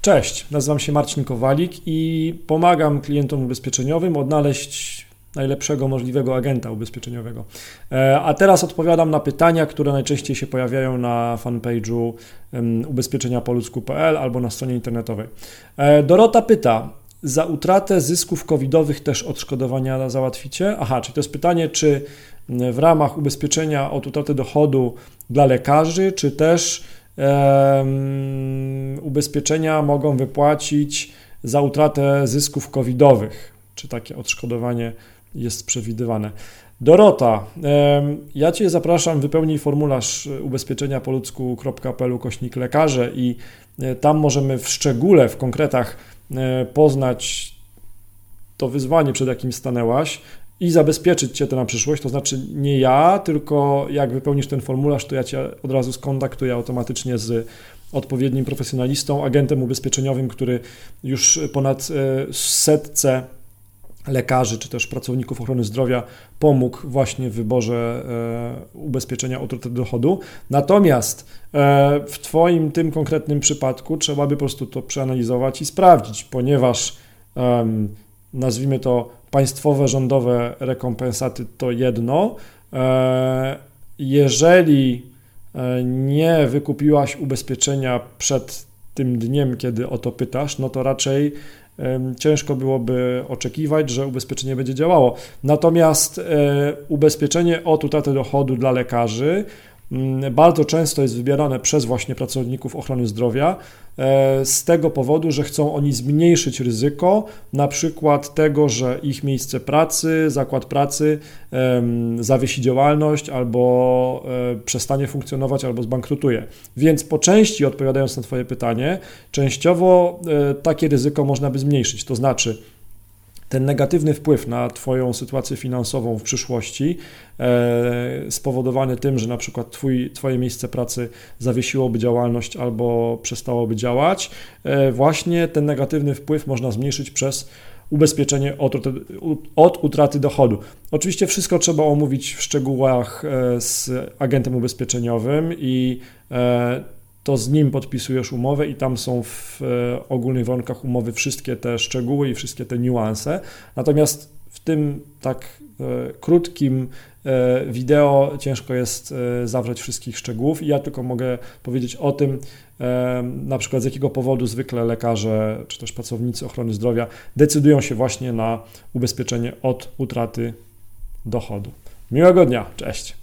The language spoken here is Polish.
Cześć, nazywam się Marcin Kowalik i pomagam klientom ubezpieczeniowym odnaleźć najlepszego możliwego agenta ubezpieczeniowego. E, a teraz odpowiadam na pytania, które najczęściej się pojawiają na fanpage'u ubezpieczeniapoludzku.pl albo na stronie internetowej. E, Dorota pyta, za utratę zysków covidowych też odszkodowania załatwicie? Aha, czyli to jest pytanie, czy w ramach ubezpieczenia od utraty dochodu dla lekarzy, czy też ubezpieczenia mogą wypłacić za utratę zysków covidowych? Czy takie odszkodowanie jest przewidywane? Dorota, ja Cię zapraszam, wypełnij formularz ubezpieczenia po ludzku.pl kośnik lekarze i e, tam możemy w szczególe, w konkretach e, poznać to wyzwanie, przed jakim stanęłaś i zabezpieczyć Cię to na przyszłość, to znaczy nie ja, tylko jak wypełnisz ten formularz, to ja Cię od razu skontaktuję automatycznie z odpowiednim profesjonalistą, agentem ubezpieczeniowym, który już ponad e, setce lekarzy czy też pracowników ochrony zdrowia pomógł właśnie w wyborze e, ubezpieczenia utraty dochodu. Natomiast e, w Twoim tym konkretnym przypadku trzeba by po prostu to przeanalizować i sprawdzić, ponieważ nazwijmy to państwowe, rządowe rekompensaty to jedno. E, jeżeli nie wykupiłaś ubezpieczenia przed tym dniem, kiedy o to pytasz, no to raczej ciężko byłoby oczekiwać, że ubezpieczenie będzie działało. Natomiast e, ubezpieczenie od utraty dochodu dla lekarzy bardzo często jest wybierane przez właśnie pracowników ochrony zdrowia e, z tego powodu, że chcą oni zmniejszyć ryzyko, na przykład tego, że ich miejsce pracy, zakład pracy zawiesi działalność albo e, przestanie funkcjonować albo zbankrutuje. Więc po części odpowiadając na Twoje pytanie, częściowo e, takie ryzyko można by zmniejszyć, to znaczy ten negatywny wpływ na Twoją sytuację finansową w przyszłości, e, spowodowany tym, że na przykład twój, Twoje miejsce pracy zawiesiłoby działalność albo przestałoby działać, e, właśnie ten negatywny wpływ można zmniejszyć przez ubezpieczenie od, od, utraty dochodu. Oczywiście wszystko trzeba omówić w szczegółach e, z agentem ubezpieczeniowym i to z nim podpisujesz umowę i tam są w e, ogólnych warunkach umowy wszystkie te szczegóły i wszystkie te niuanse. Natomiast w tym tak krótkim wideo ciężko jest zawrzeć wszystkich szczegółów i ja tylko mogę powiedzieć o tym, na przykład z jakiego powodu zwykle lekarze czy też pracownicy ochrony zdrowia decydują się właśnie na ubezpieczenie od utraty dochodu. Miłego dnia, cześć.